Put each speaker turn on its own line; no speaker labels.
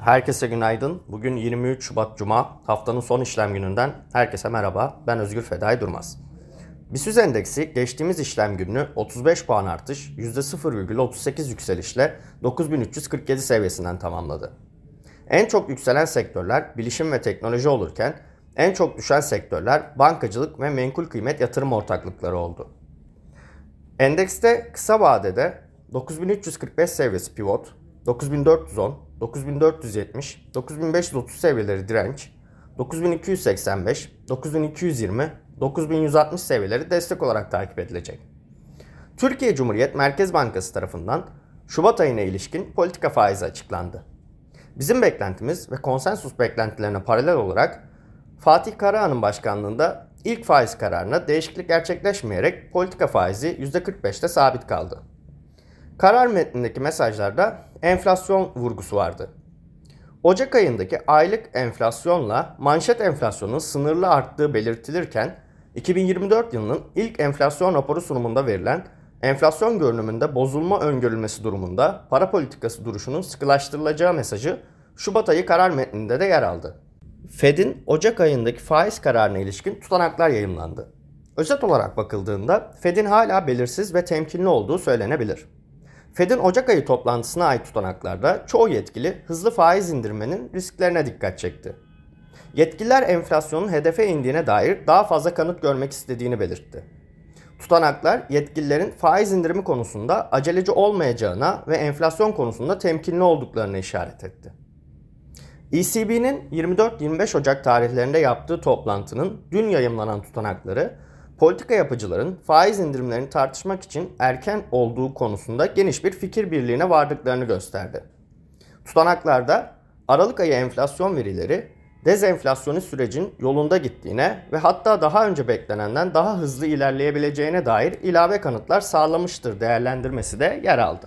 Herkese günaydın. Bugün 23 Şubat Cuma. Haftanın son işlem gününden herkese merhaba. Ben Özgür Fedai Durmaz. BIST endeksi geçtiğimiz işlem gününü 35 puan artış, %0,38 yükselişle 9347 seviyesinden tamamladı. En çok yükselen sektörler bilişim ve teknoloji olurken en çok düşen sektörler bankacılık ve menkul kıymet yatırım ortaklıkları oldu. Endekste kısa vadede 9345 seviyesi pivot, 9410, 9470, 9530 seviyeleri direnç, 9285, 9220, 9160 seviyeleri destek olarak takip edilecek. Türkiye Cumhuriyet Merkez Bankası tarafından Şubat ayına ilişkin politika faizi açıklandı. Bizim beklentimiz ve konsensus beklentilerine paralel olarak Fatih Karahan'ın başkanlığında ilk faiz kararına değişiklik gerçekleşmeyerek politika faizi %45'te sabit kaldı. Karar metnindeki mesajlarda enflasyon vurgusu vardı. Ocak ayındaki aylık enflasyonla manşet enflasyonun sınırlı arttığı belirtilirken 2024 yılının ilk enflasyon raporu sunumunda verilen enflasyon görünümünde bozulma öngörülmesi durumunda para politikası duruşunun sıkılaştırılacağı mesajı Şubat ayı karar metninde de yer aldı. Fed'in Ocak ayındaki faiz kararına ilişkin tutanaklar yayımlandı. Özet olarak bakıldığında Fed'in hala belirsiz ve temkinli olduğu söylenebilir. Fed'in Ocak ayı toplantısına ait tutanaklarda çoğu yetkili hızlı faiz indirmenin risklerine dikkat çekti. Yetkililer enflasyonun hedefe indiğine dair daha fazla kanıt görmek istediğini belirtti. Tutanaklar yetkililerin faiz indirimi konusunda aceleci olmayacağına ve enflasyon konusunda temkinli olduklarını işaret etti. ECB'nin 24-25 Ocak tarihlerinde yaptığı toplantının dün yayımlanan tutanakları politika yapıcıların faiz indirimlerini tartışmak için erken olduğu konusunda geniş bir fikir birliğine vardıklarını gösterdi. Tutanaklarda Aralık ayı enflasyon verileri dezenflasyonist sürecin yolunda gittiğine ve hatta daha önce beklenenden daha hızlı ilerleyebileceğine dair ilave kanıtlar sağlamıştır değerlendirmesi de yer aldı.